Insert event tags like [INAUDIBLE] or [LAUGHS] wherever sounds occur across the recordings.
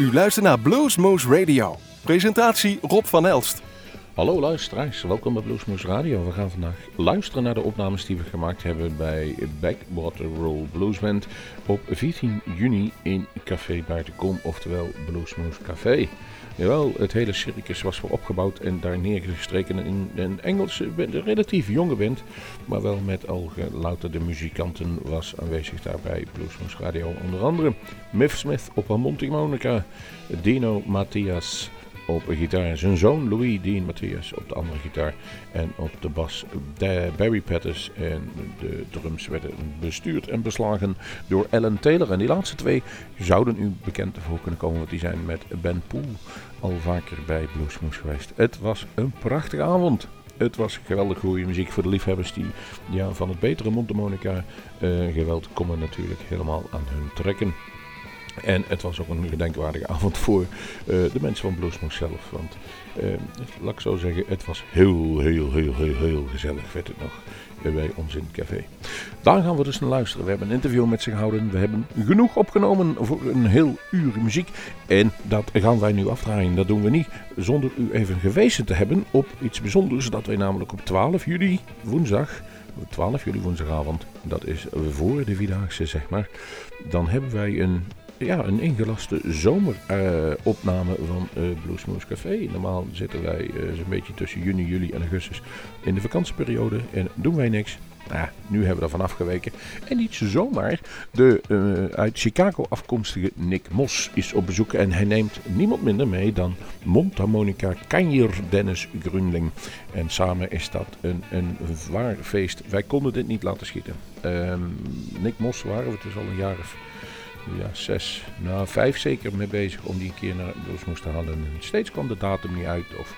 U luistert naar Bluesmoose Radio. Presentatie Rob van Elst. Hallo luisteraars, welkom bij Bluesmoose Radio. We gaan vandaag luisteren naar de opnames die we gemaakt hebben bij Backwater Roll Blues Band op 14 juni in Café Buitenkom, oftewel Bluesmoose Café. Jawel, het hele circus was voor opgebouwd en daar neergestreken in een Engelse, een relatief jonge band, maar wel met al gelouterde muzikanten was aanwezig daarbij Bluesmoose Radio. Onder andere Miff Smith op harmonica, Dino Matthias op gitaar. Zijn zoon Louis Dean Matthias op de andere gitaar. En op de bas Barry Pettis. En de drums werden bestuurd en beslagen door Alan Taylor. En die laatste twee zouden u bekend voor kunnen komen. Want die zijn met Ben Poel al vaker bij Bluesmoes geweest. Het was een prachtige avond. Het was geweldig goede muziek voor de liefhebbers die ja, van het betere mondharmonica uh, geweld komen natuurlijk helemaal aan hun trekken. En het was ook een gedenkwaardige [LAUGHS] avond voor uh, de mensen van Bluesmoes zelf. Want uh, laat ik zo zeggen, het was heel, heel, heel, heel, heel gezellig, werd het nog, bij ons in café. Daar gaan we dus naar luisteren. We hebben een interview met ze gehouden. We hebben genoeg opgenomen voor een heel uur muziek. En dat gaan wij nu afdraaien. Dat doen we niet zonder u even gewezen te hebben op iets bijzonders. Dat wij namelijk op 12 juli, woensdag, 12 juli woensdagavond, dat is voor de Vierdaagse zeg maar. Dan hebben wij een ja, een ingelaste zomeropname van uh, Bluesmoose Café. Normaal zitten wij uh, zo'n beetje tussen juni, juli en augustus in de vakantieperiode en doen wij niks. Nou, nu hebben we ervan afgeweken. En niet zomaar. De uh, uit Chicago afkomstige Nick Moss is op bezoek. En hij neemt niemand minder mee dan mondharmonica Kanjer Dennis Grunling. En samen is dat een, een waar feest. Wij konden dit niet laten schieten. Um, Nick Moss waren we dus al een jaar of ja, zes, nou vijf zeker mee bezig om die een keer naar moesten halen. En steeds kwam de datum niet uit of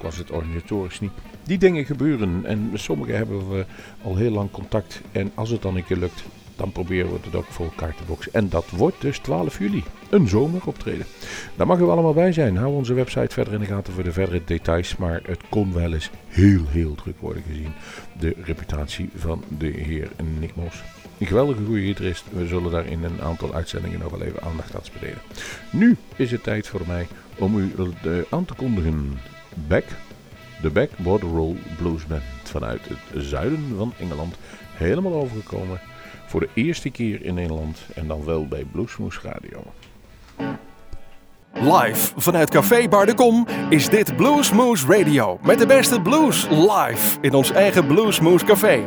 was het organisatorisch niet. Die dingen gebeuren en sommige hebben we al heel lang contact. En als het dan een keer lukt, dan proberen we het ook voor elkaar te. En dat wordt dus 12 juli, een zomeroptreden. Daar mag u allemaal bij zijn. Hou onze website verder in de gaten voor de verdere details. Maar het kon wel eens heel, heel druk worden gezien. De reputatie van de heer Nick Mos. Een geweldige goede gitarist. We zullen daar in een aantal uitzendingen nog wel even aandacht aan spenderen. Nu is het tijd voor mij om u aan te kondigen. Back, de Back Border Roll Blues Band vanuit het zuiden van Engeland. Helemaal overgekomen voor de eerste keer in Nederland en dan wel bij Bluesmoose Radio. Live vanuit Café Bar de Kom is dit Bluesmoose Radio met de beste blues live in ons eigen Bluesmoose Café.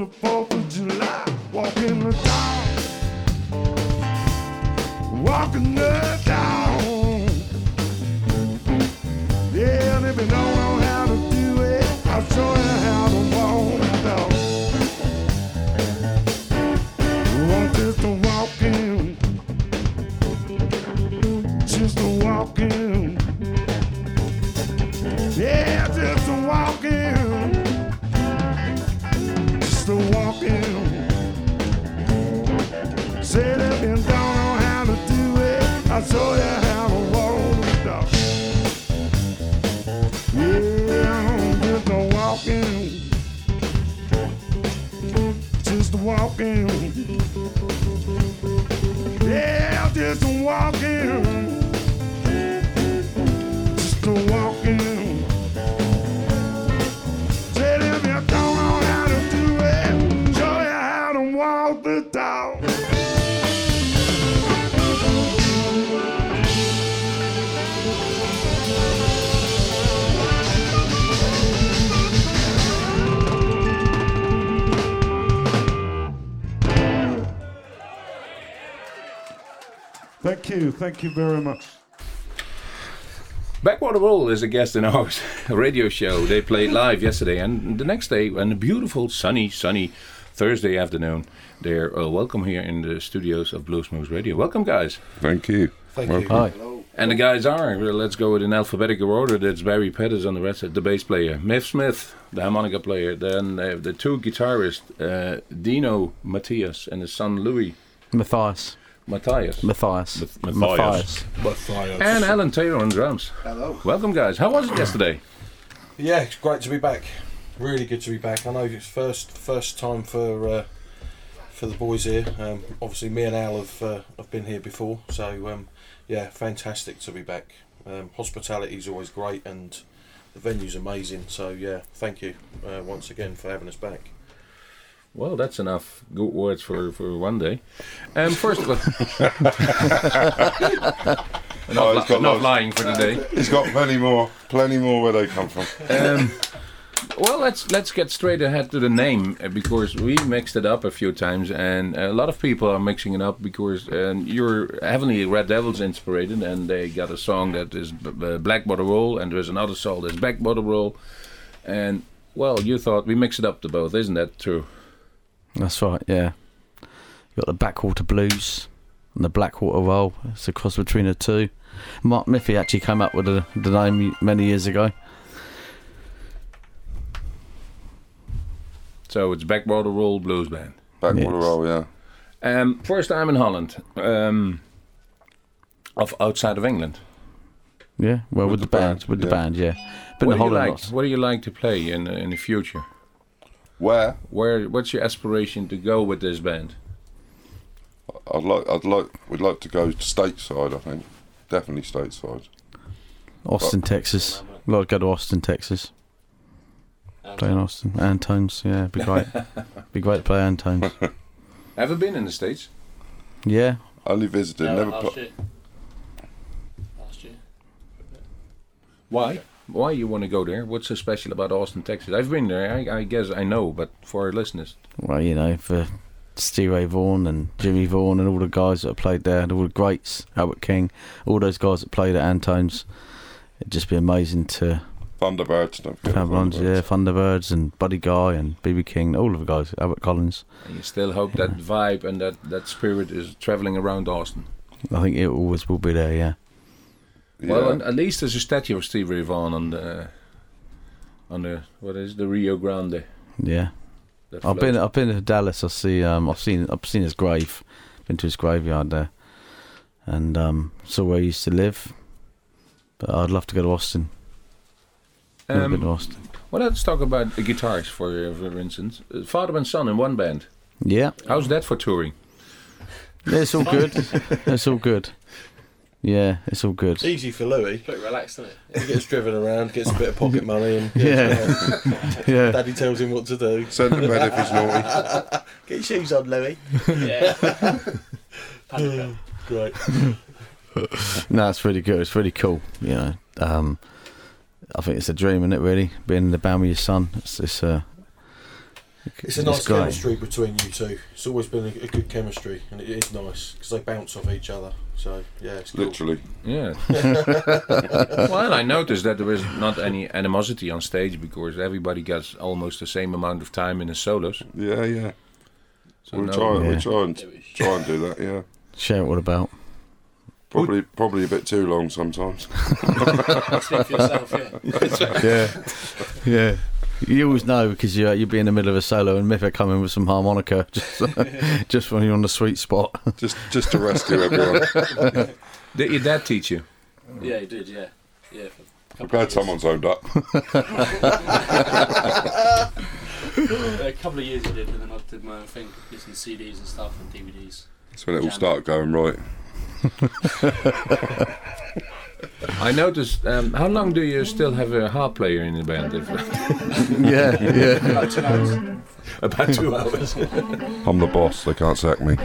Until Thank you, very much. Backwater Roll is a guest in our [LAUGHS] radio show. They played live yesterday, and the next day, on a beautiful, sunny, sunny Thursday afternoon, they're uh, welcome here in the studios of Bluesmoose Radio. Welcome, guys. Thank you. Thank Welcome. you. Hi. And the guys are, let's go in alphabetical order. That's Barry Pettis on the rest, the bass player, Miff Smith, the harmonica player, then uh, the two guitarists, uh, Dino Matthias and his son Louis Matthias. Matthias. Matthias. Math- Matthias. Matthias. And Alan Taylor on drums. Hello. Welcome, guys. How was it yesterday? Yeah, it's great to be back. Really good to be back. I know it's first first time for uh, for the boys here. Um, obviously, me and Al have uh, have been here before, so um, yeah, fantastic to be back. Um, Hospitality is always great, and the venue's amazing. So yeah, thank you uh, once again for having us back. Well, that's enough good words for, for one day. Um, first of all, [LAUGHS] Oh, not, he's got not lying for today. He's got plenty more, plenty more where they come from. Um, well, let's let's get straight ahead to the name uh, because we mixed it up a few times, and a lot of people are mixing it up because um, you're heavily Red Devils inspired, and they got a song that is b- b- Black Bottle Roll, and there's another song that's Back Bottle Roll, and well, you thought we mixed it up to both, isn't that true? That's right, yeah. You got the Backwater Blues and the Blackwater Roll. It's a cross between the two. Mark Miffy actually came up with the, the name many years ago. So it's Backwater Roll Blues Band. Backwater Yes. roll, yeah. Um, first time in Holland, um, of outside of England. Yeah, well, with, With the, the band, band, with the band, yeah. But what in do you like? lots. What do you like to play in in the future? Where? Where? What's your aspiration to go with this band? I'd like, I'd like, we'd like to go stateside. I think, definitely stateside. Austin, Texas. I'd like to go to Austin, Texas. Play in Austin. Antones, yeah, be great. [LAUGHS] be great to play Antones. [LAUGHS] Ever been in the states? Yeah, Only visited, No, never. last Put, year. Last year. Why? Why you want to go there? What's so special about Austin, Texas? I've been there. I, I guess I know, but for our listeners, well, you know, for Stevie Ray Vaughan and Jimmy Vaughan and all the guys that have played there, and all the greats, Albert King, all those guys that played at Antones, it'd just be amazing to Thunderbirds, don't forget. have runs, yeah, Thunderbirds. Thunderbirds and Buddy Guy and BB King, all of the guys, Albert Collins. and you still hope that vibe and that that spirit is traveling around Austin. I think it always will be there, yeah. Yeah. Well, at least there's a statue of Stevie Ray Vaughan on the on the what is it, the Rio Grande. Yeah. I've been. I've been to Dallas. I see. Um, I've seen I've seen his grave. Been to his graveyard there, and um, saw where he used to live. But I'd love to go to Austin. Never been to Um, Austin. well, let's talk about the guitars for uh, for instance. Uh, Father and son in one band. Yeah, How's that for touring? it's all good. [LAUGHS] it's all good. Yeah, it's all good. Easy for Louis. Pretty relaxed, isn't it? He gets driven around, gets a bit of pocket money, and [LAUGHS] Yeah. [LAUGHS] Yeah. Daddy tells him what to do. Send him bed if he's naughty. [LAUGHS] Get your shoes on, Louis. Yeah. Panic Great. No, it's really good. It's really cool. You know, um, I think it's a dream, isn't it? Really, being in the band with your son. It's it's, uh, It's a nice great. chemistry between you two. It's always been a, a good chemistry, and it is nice because they bounce off each other. So yeah, it's cool. Literally. Yeah. [LAUGHS] well, I noticed that there is not any animosity on stage because everybody gets almost the same amount of time in the solos. Yeah, yeah. So we no- try, Yeah. we try and try and do that. Yeah. share what about. Probably, probably a bit too long sometimes. [LAUGHS] Yourself, [LAUGHS] yeah. Yeah, yeah. You always know because you you'd be in the middle of a solo and Miff would come in with some harmonica [LAUGHS] just [LAUGHS] just when you're on the sweet spot. just, just to rescue everyone. [LAUGHS] Did your dad teach you? Yeah, he did, yeah. Yeah. For a I'm glad someone's owned up. A couple of years he did, and then I did my own thing, using CDs and stuff and DVDs. That's when it all started going right. [LAUGHS] I noticed. Um, how long do you still have a harp player in the band? If, [LAUGHS] yeah, [LAUGHS] yeah. About two hours. about two hours. I'm the boss. They can't sack me.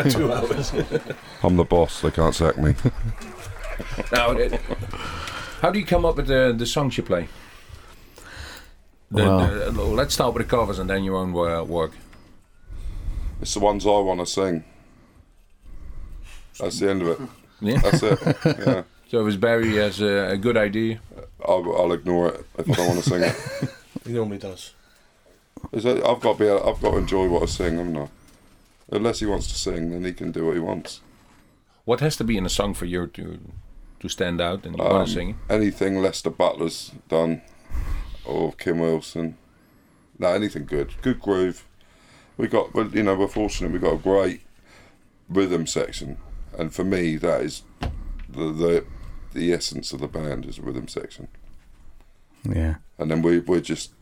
About [LAUGHS] two hours. I'm the boss. They can't sack me. [LAUGHS] now, uh, how do you come up with the, the songs you play? The- Well- the- let's start with the covers and then your own uh, work. It's the ones I want to sing. That's the end of it. [LAUGHS] Yeah. That's it. Yeah. So if Barry has a, a good idea, I'll, I'll ignore it if I don't want to sing it. He normally does. It's a- I've got to be. able- I've got to enjoy what I sing, haven't I? Unless he wants to sing, then he can do what he wants. what has to be in a song for you to to stand out and you Um, want to sing? Anything Lester Butler's done, or Kim Wilson. No, anything good. Good groove. We got, well, you know, we're fortunate. We got a great rhythm section, and for me, that is the the the essence of the band is a rhythm section. Yeah. and then we we just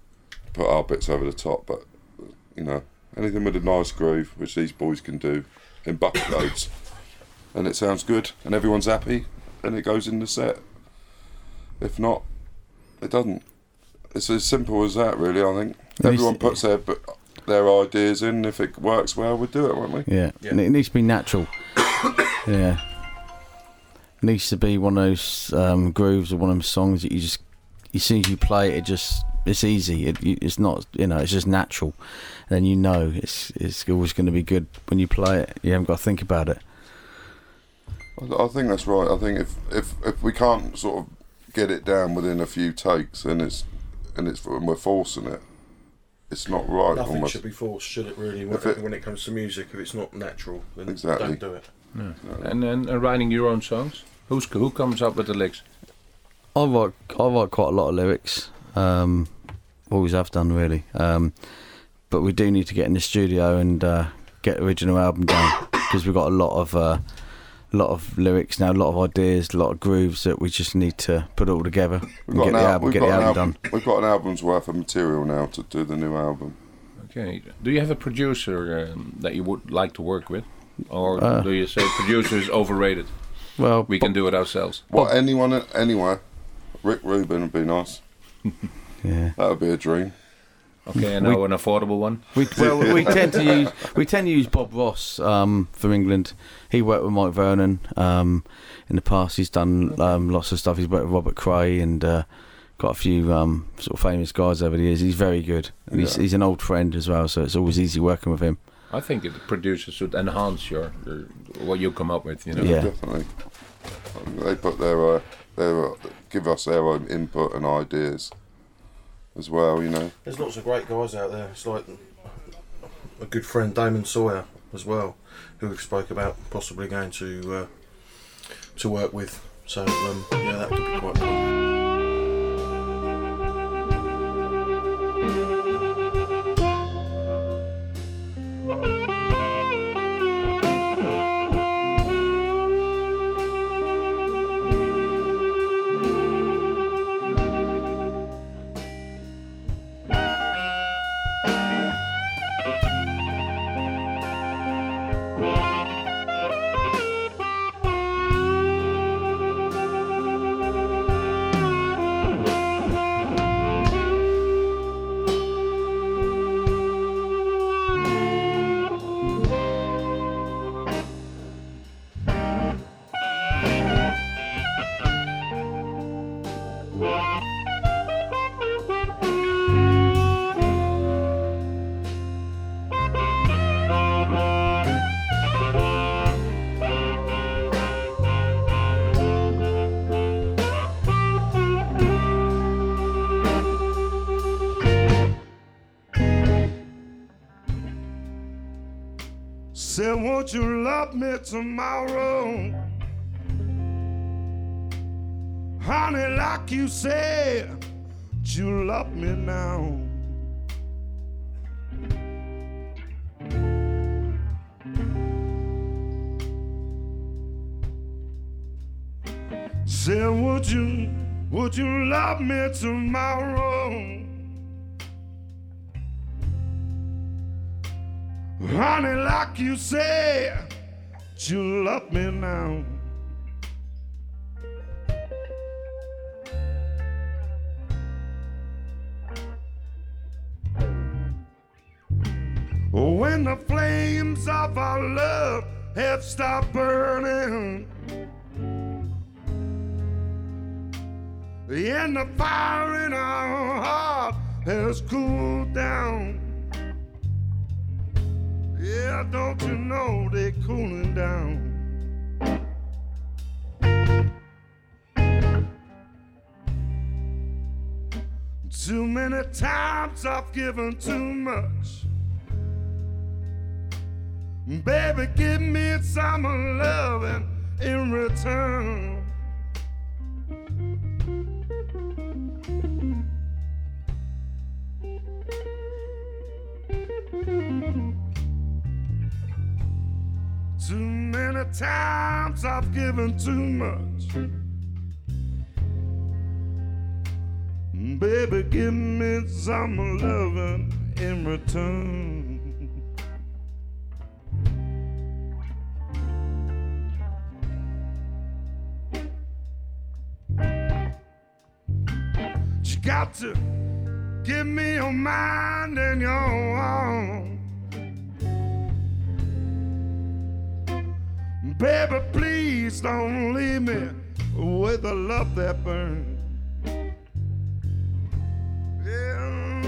put our bits over the top. But you know, anything with a nice groove, which these boys can do in bucket loads, and it sounds good, and everyone's happy, and it goes in the set. If not, it doesn't. It's as simple as that, really. I think At least- everyone puts their but their ideas in. If it works well, we'll do it, won't we? Yeah. Yeah. And it needs to be natural. [COUGHS] yeah. It needs to be one of those um, grooves or one of them songs that you just, as soon as you play it, it just, it's easy. It, it's not, you know, it's just natural. And then you know it's, it's always going to be good when you play it. You haven't got to think about it. I, I think that's right. I think if if if we can't sort of get it down within a few takes, and it's and it's and we're forcing it, it's not right. Nothing almost. should be forced, should it? Really, when, it- when it comes to music, if it's not natural, then Exactly. don't do it. And then uh, writing your own songs. Who's who comes up with the lyrics? I write, I write quite a lot of lyrics. Um, always have done, really. Um, but we do need to get in the studio and uh, get original album done because [COUGHS] we've got a lot of uh, lot of lyrics now, a lot of ideas, a lot of grooves that we just need to put all together We've and got get an the al- album, we've get got the an album album- done. We've got an album's worth of material now to do the new album. Okay. Do you have a producer um, that you would like to work with, or Uh. do you say producer is overrated? Well, We can do it ourselves. What anyone anywhere? Rick Rubin would be nice. [LAUGHS] yeah. That would be a dream. Okay, and now an affordable one. We well [LAUGHS] we tend to use we tend to use Bob Ross um, for England. He worked with Mike Vernon um, in the past. He's done um, lots of stuff. He's worked with Robert Cray and uh, got a few um, sort of famous guys over the years. He's very good. And he's, Yeah. he's an old friend as well, so it's always easy working with him. I think it producers should enhance your, your what you come up with. You know. Yeah. Definitely. They put their uh, their uh, give us their own input and ideas as well. You know. There's lots of great guys out there. It's like a good friend, Damon Sawyer, as well, who we've spoke about possibly going to uh, to work with. So um, yeah, that could be quite cool. Won't you love me tomorrow? Honey, like you said, you love me now. Said, would you, would you love me tomorrow? Honey, like you said, you love me now. When the flames of our love have stopped burning, and the fire in our heart has cooled down. Yeah, don't you know they're cooling down? Too many times I've given too much. Baby, give me some loving in return. Too many times I've given too much. Baby, give me some loving in return. You got to give me your mind and your own. Baby, please don't leave me with a love that burns. Yeah,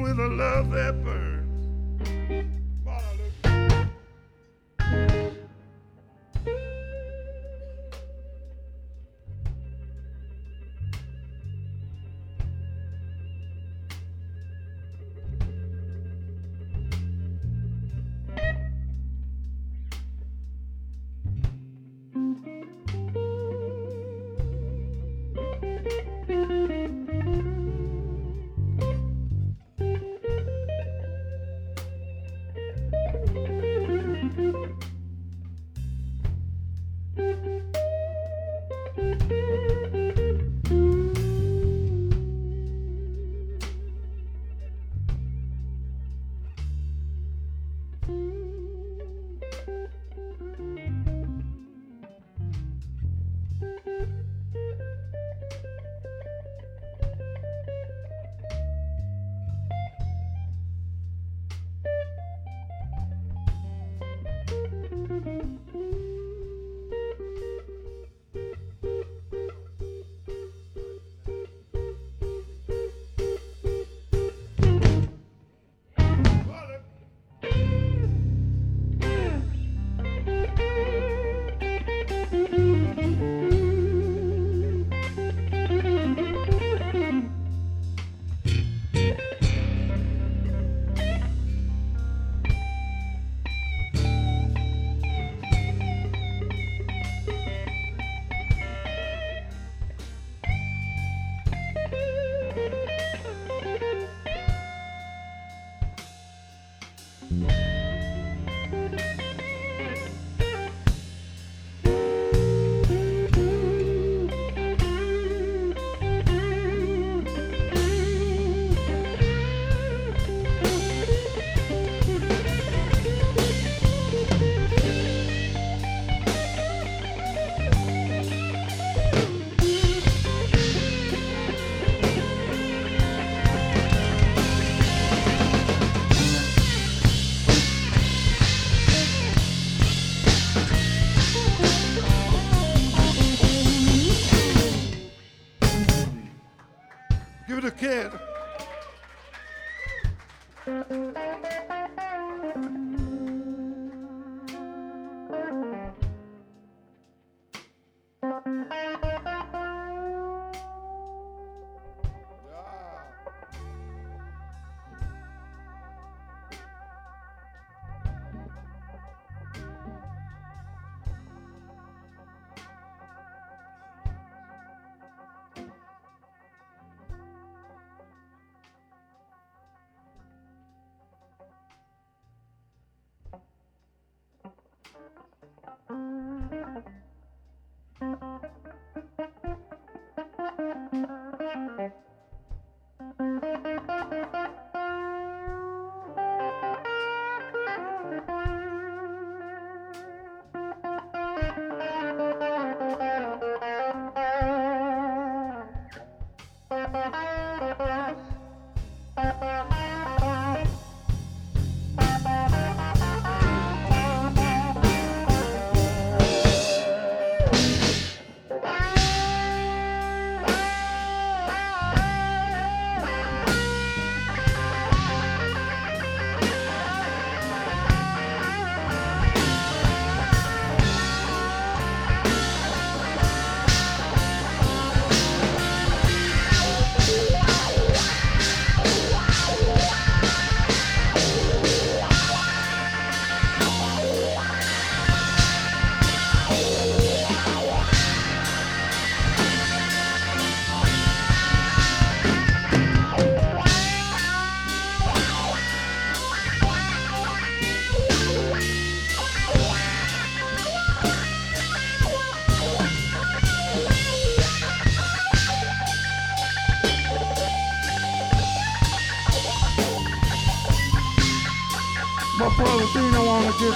with a love that burns.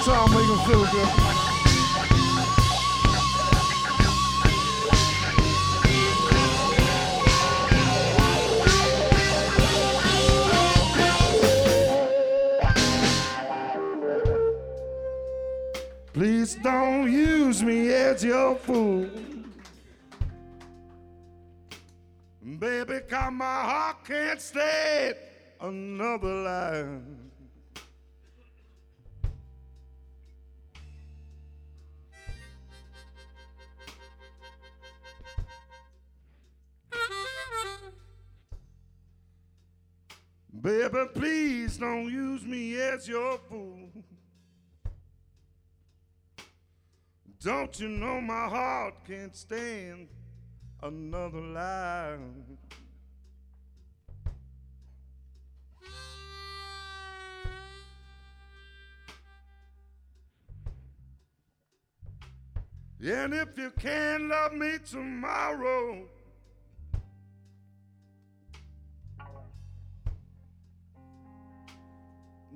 Guitar, make him feel good. Please don't use me as your fool. Baby, cause my heart can't stand another lie. Baby, please don't use me as your fool. Don't you know my heart can't stand another lie? And if you can't love me tomorrow,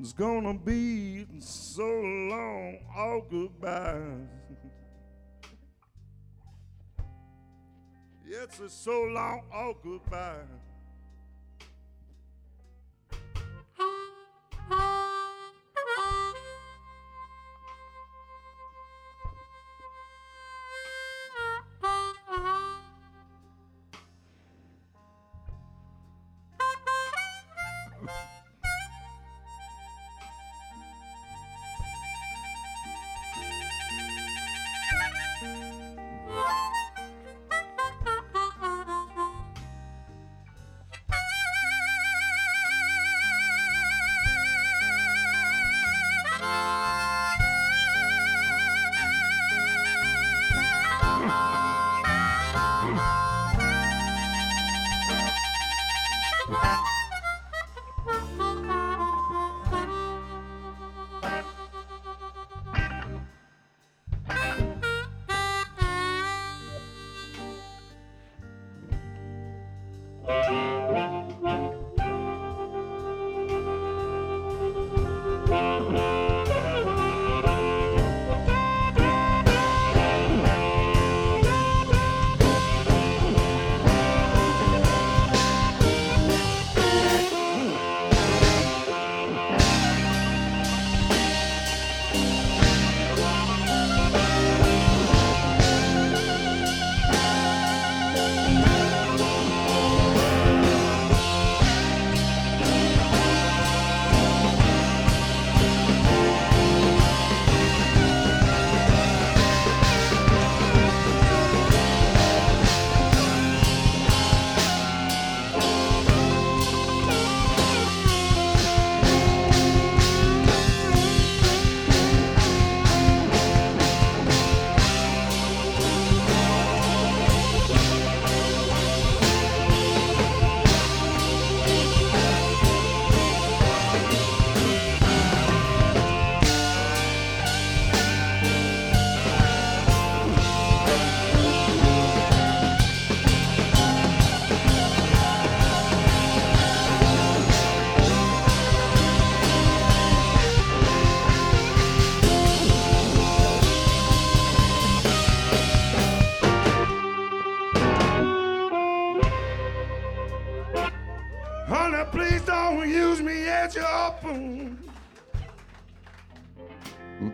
it's gonna be so long, all goodbyes. [LAUGHS] It's a so long, all goodbye.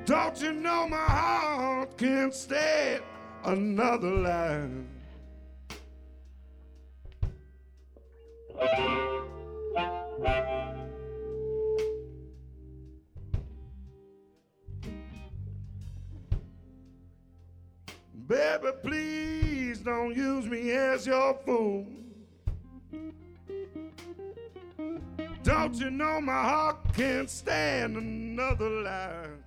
Don't you know my heart can't stand another lie? Baby, please don't use me as your fool. Don't you know my heart can't stand another lie?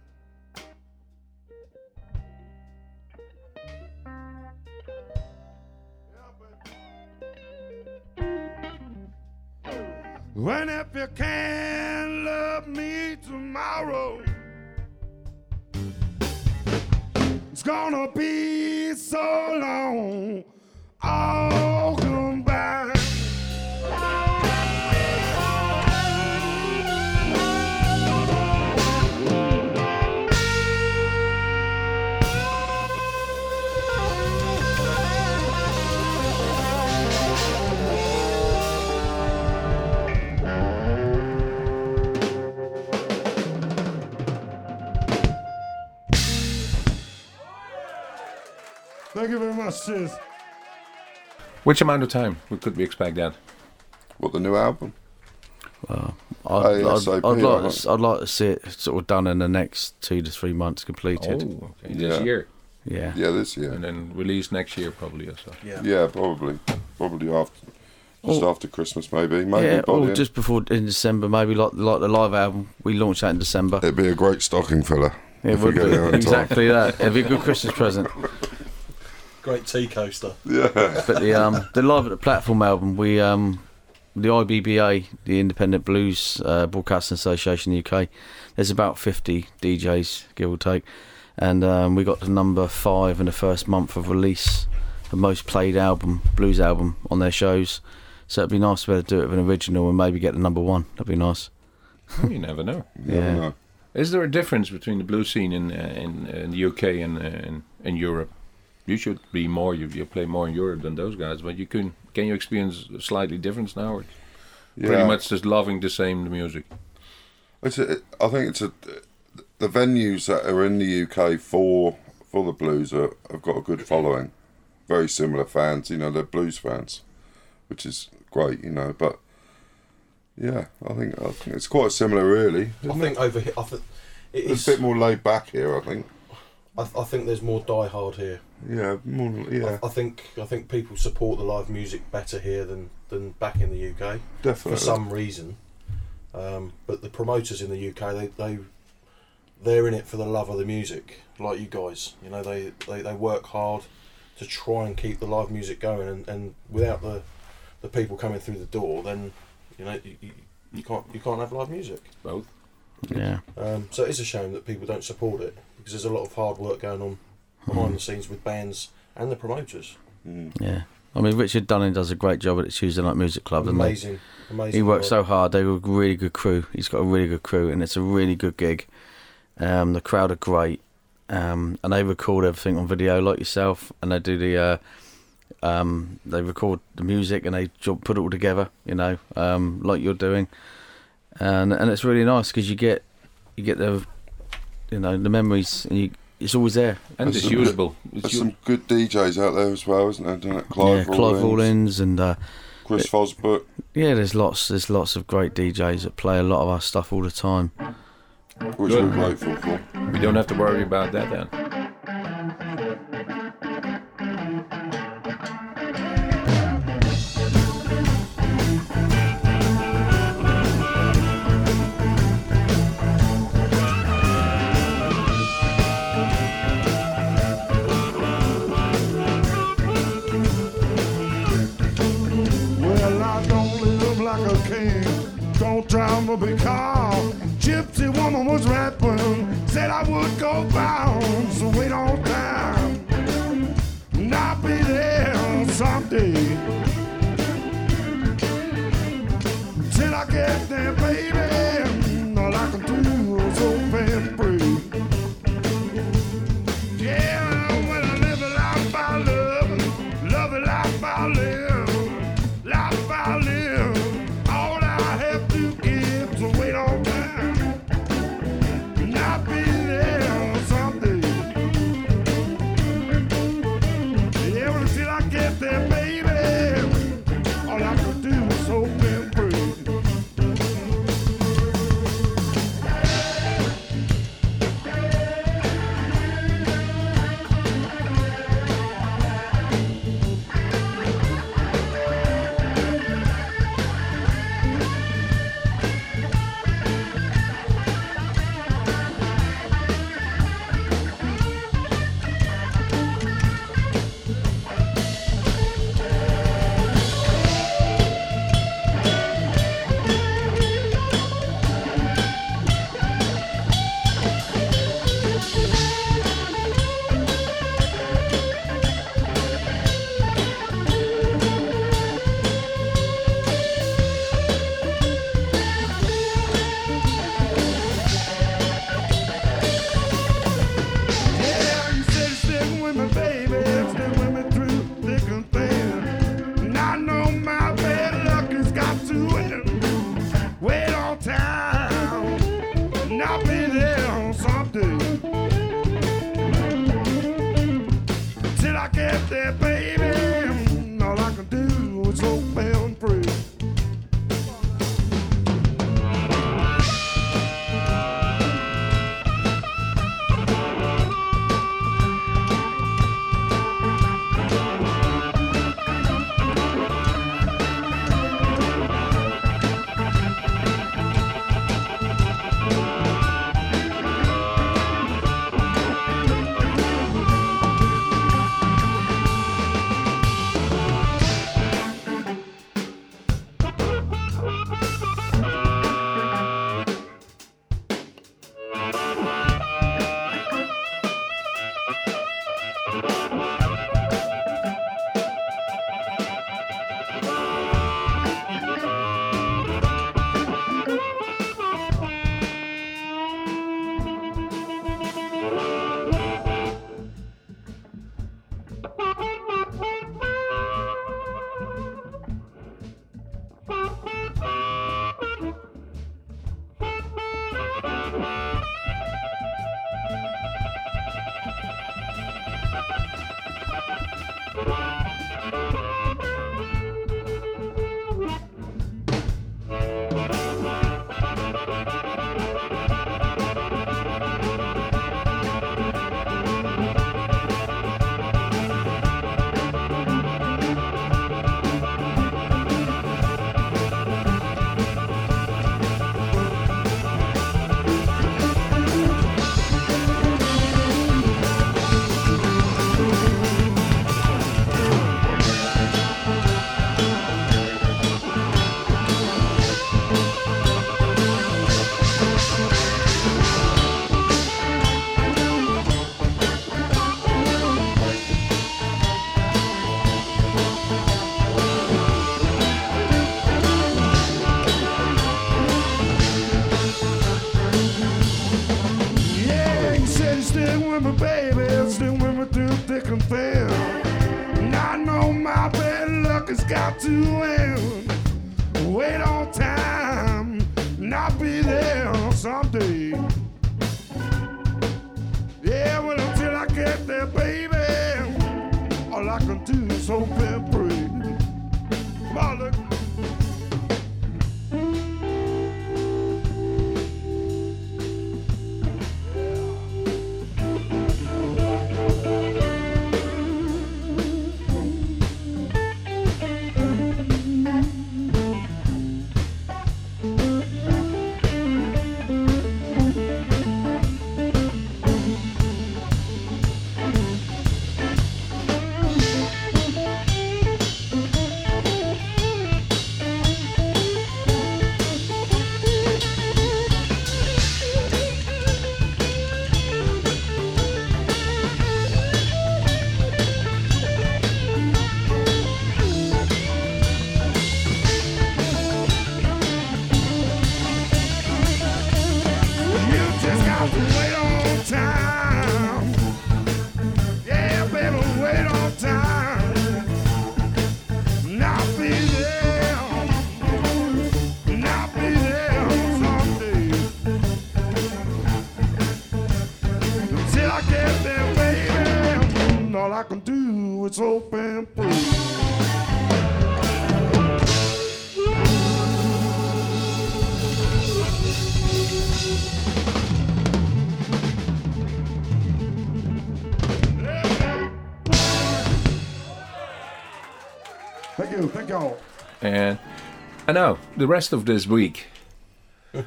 When if you can't love me tomorrow, it's gonna be so long. All Thank you very much. Cheers. Which amount of time we could we expect that? What the new album? Oh, I'd, I'd, ASAP, I'd, like I to, I'd like to see it sort of done in the next two to three months completed. Oh, okay. This Yeah. year, Yeah. Yeah, this year. and then release next year probably or so. Yeah. Yeah, probably. Probably after. Just Oh. after Christmas, maybe. Maybe yeah, or then. just before in December, maybe like like the live album. We launched that in December. It'd be a great stocking filler. It if we would get be there exactly that. It'd be a good Christmas present. [LAUGHS] Great tea coaster. Yeah. [LAUGHS] But the um the live at the platform album, we um the IBBA, the Independent Blues uh, Broadcasting Association in the UK. There's about 50 DJs, give or take, and um, we got to number five in the first month of release, the most played album, blues album on their shows. So it'd be nice to be able to do it with an original and maybe get the number one. That'd be nice. Oh, you never know. You never Yeah. know. Is there a difference between the blues scene in uh, in, in the UK and uh, in, in Europe? You should be more. You, you play more in Europe than those guys, but you can can you experience a slightly difference now? Or Yeah. Pretty much just loving the same music. It's a, I think it's a the venues that are in the UK for for the blues are, have got a good following, very similar fans. You know, they're blues fans, which is great. You know, but yeah, I think I think it's quite similar, really. I think over here, I think it It's a bit more laid back here. I think. I, I think there's more die hard here. Yeah, more. Yeah, I, I think I think people support the live music better here than than back in the UK definitely. for some reason. Um, but the promoters in the UK, they they they're in it for the love of the music, like you guys. You know, they they, they work hard to try and keep the live music going, and, and without the the people coming through the door, then you know you, you, you can't you can't have live music. Both. Yeah. Um, so it's a shame that people don't support it because there's a lot of hard work going on behind the scenes with bands and the promoters. Mm. Yeah. I mean, Richard Dunning does a great job at the Tuesday Night Music Club, doesn't he? Amazing, amazing. He works work. so hard. They're a really good crew. He's got a really good crew, and it's a really good gig. Um, the crowd are great, um, and they record everything on video, like yourself, and they do the. Uh, um, they record the music and they put it all together, you know, um, like you're doing, and and it's really nice because you get you get the, you know, the memories, and you it's always there. And There's it's some- usable. It's There's u- some good DJs out there as well, isn't there? Doing it? Clive, yeah, Clive Rawlins, Rawlins and uh, Chris Fosbrook. yeah, there's lots there's lots of great DJs that play a lot of our stuff all the time. which Good. we're grateful for. we don't have to worry about that then. The rest of this week. The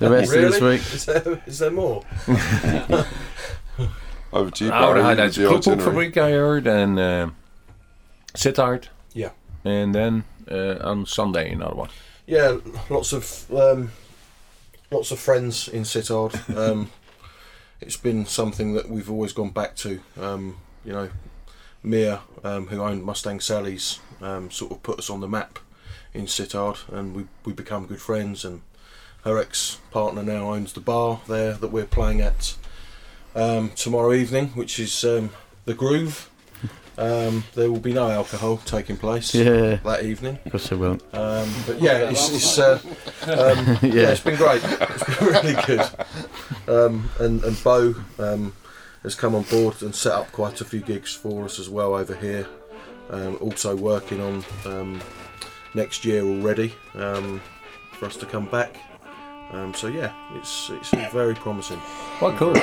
rest of this week. Is there, is there more? [LAUGHS] Over to you, Nou, Barry, hij had the de itinerary. koekfabriek, I heard, and uh, Sittard, Yeah. and then uh, on Sunday another one. Yeah, lots of um, lots of friends in Sittard. [LAUGHS] Um, it's been something that we've always gone back to. Um, you know, Mia, um, who owned Mustang Sally's, um, sort of put us on the map in Sittard, and we we become good friends. And her ex partner now owns the bar there that we're playing at um, tomorrow evening, which is um, the Groove. [LAUGHS] Um, there will be no alcohol taking place Yeah, that evening. of course I won't. Um, but yeah, it's, it's uh, um, [LAUGHS] yeah. Yeah. it's been great. It's been really good. Um, and and Bo um, has come on board and set up quite a few gigs for us as well over here. Um, also working on um, next year already um, for us to come back. Um, so yeah, it's it's very promising. Well, cool.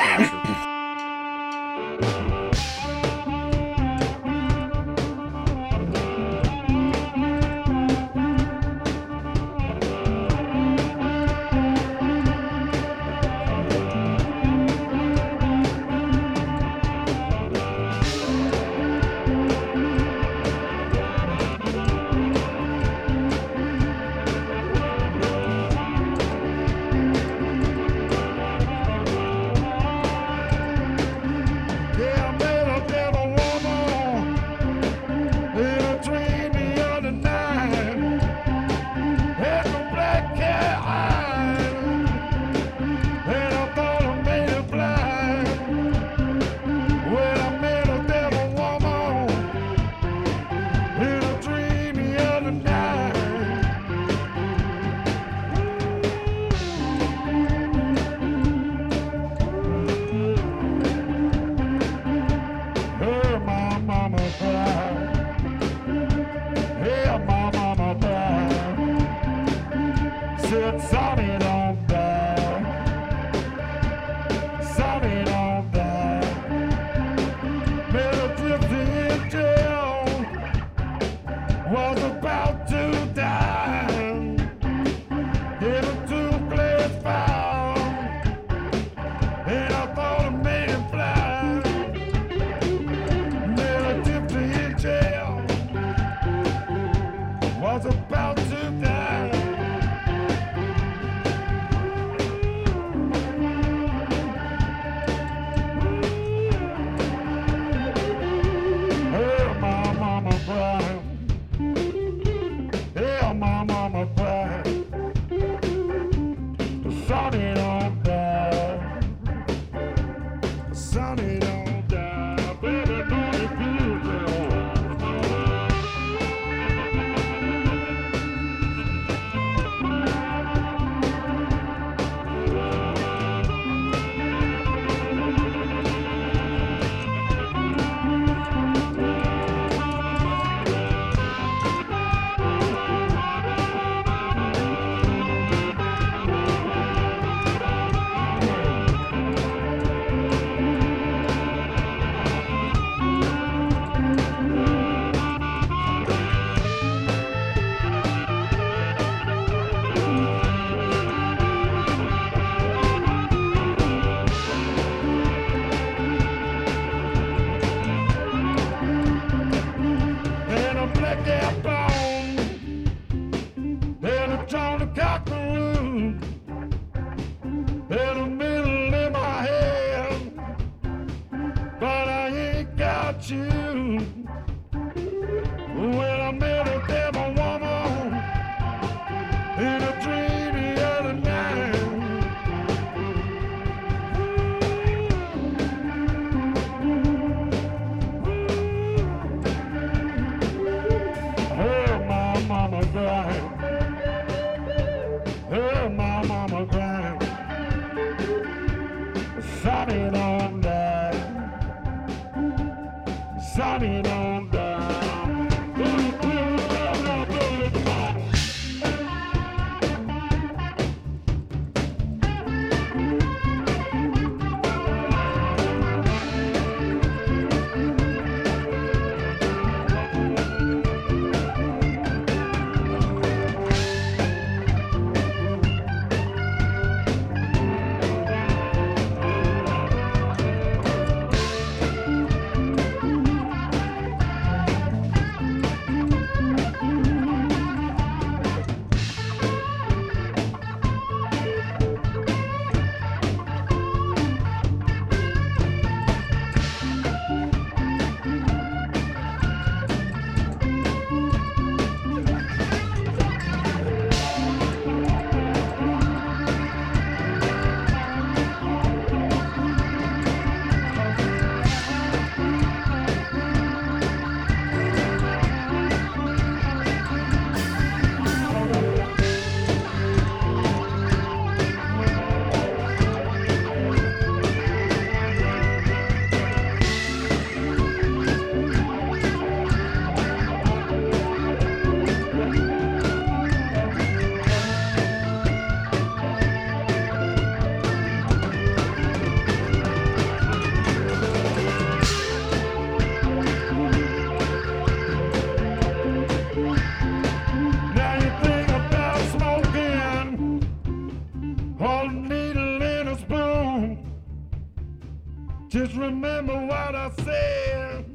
Said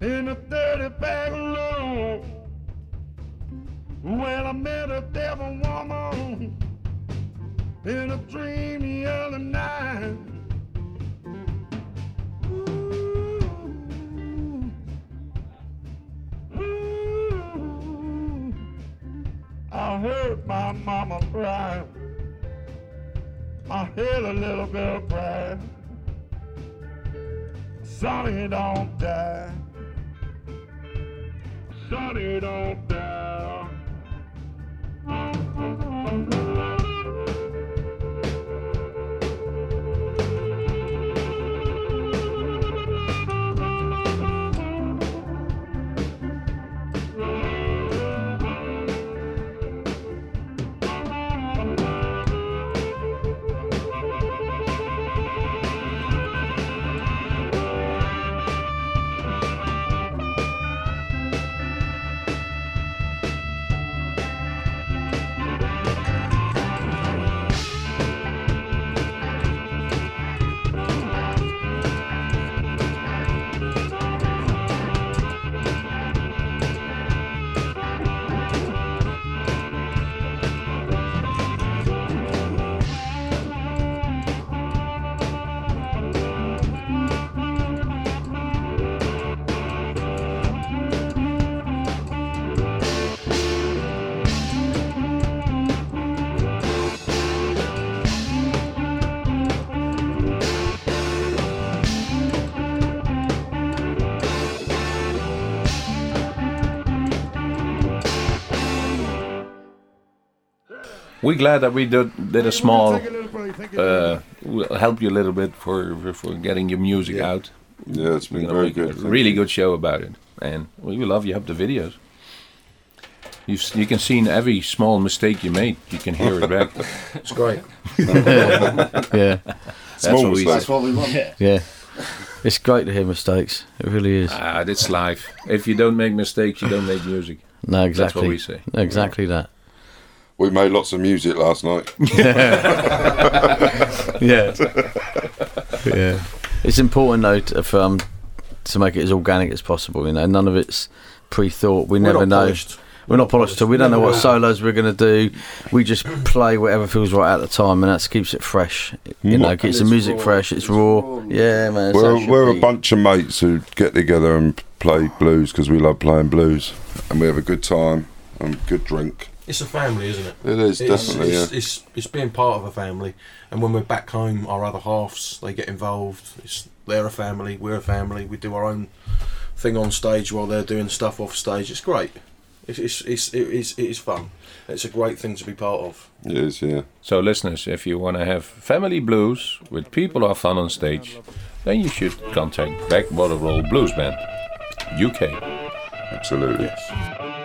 In a 30 bag load When I met a devil woman In a dream the other night Ooh. Ooh. I heard my mama cry. I heard a little girl cry. Sonny don't die. Sonny don't die. We're glad that we did, did a small Take a little break, take a uh, help you a little bit for for getting your music Yeah. out. Yeah, it's We're been gonna very good. really you. good show about it, and we love you Have the videos. You've, you can see in every small mistake you made. You can hear it back. [LAUGHS] It's great. [LAUGHS] Yeah, Small what we. That's what we want. yeah. It's great to hear mistakes. It really is. ah, that's life. If you don't make mistakes, you don't make music. No, exactly. That's what we say. Exactly that. We made lots of music last night. [LAUGHS] Yeah. yeah. yeah. It's important though to, for, um, to make it as organic as possible. You know, none of it's pre-thought. We We're never not know. polished. We're not polished at all. We don't know what solos we're going to do. We just play whatever feels right at the time, and that keeps it fresh. You know, keeps the music raw. fresh. It's, It's raw. raw. Yeah, man. it's how it We're, should we're a bunch of mates who get together and play blues because we love playing blues, and we have a good time and good drink. It's a family, isn't it? It is It's, definitely. it's, yeah. it's, it's being part of a family, and when we're back home, our other halves they get involved. It's they're a family, we're a family. We do our own thing on stage while they're doing stuff off stage. It's great. It's it's, it's it is it is fun. It's a great thing to be part of. It is, yeah. So, listeners, if you want to have family blues with people who are fun on stage, then you should contact Backwater Roll Blues Band, UK. Absolutely. Yes.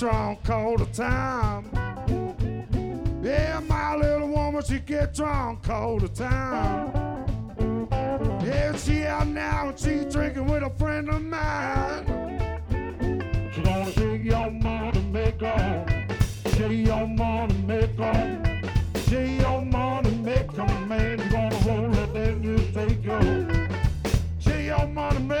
Drunk all the time. Yeah, my little woman, she get drunk all the time. Yeah, she out now and she drinking with a friend of mine. She gonna shake your money, make on. Shake your money, make on. Shake your money, make on, man. You gonna hold it, then you take your. Shake your money, make.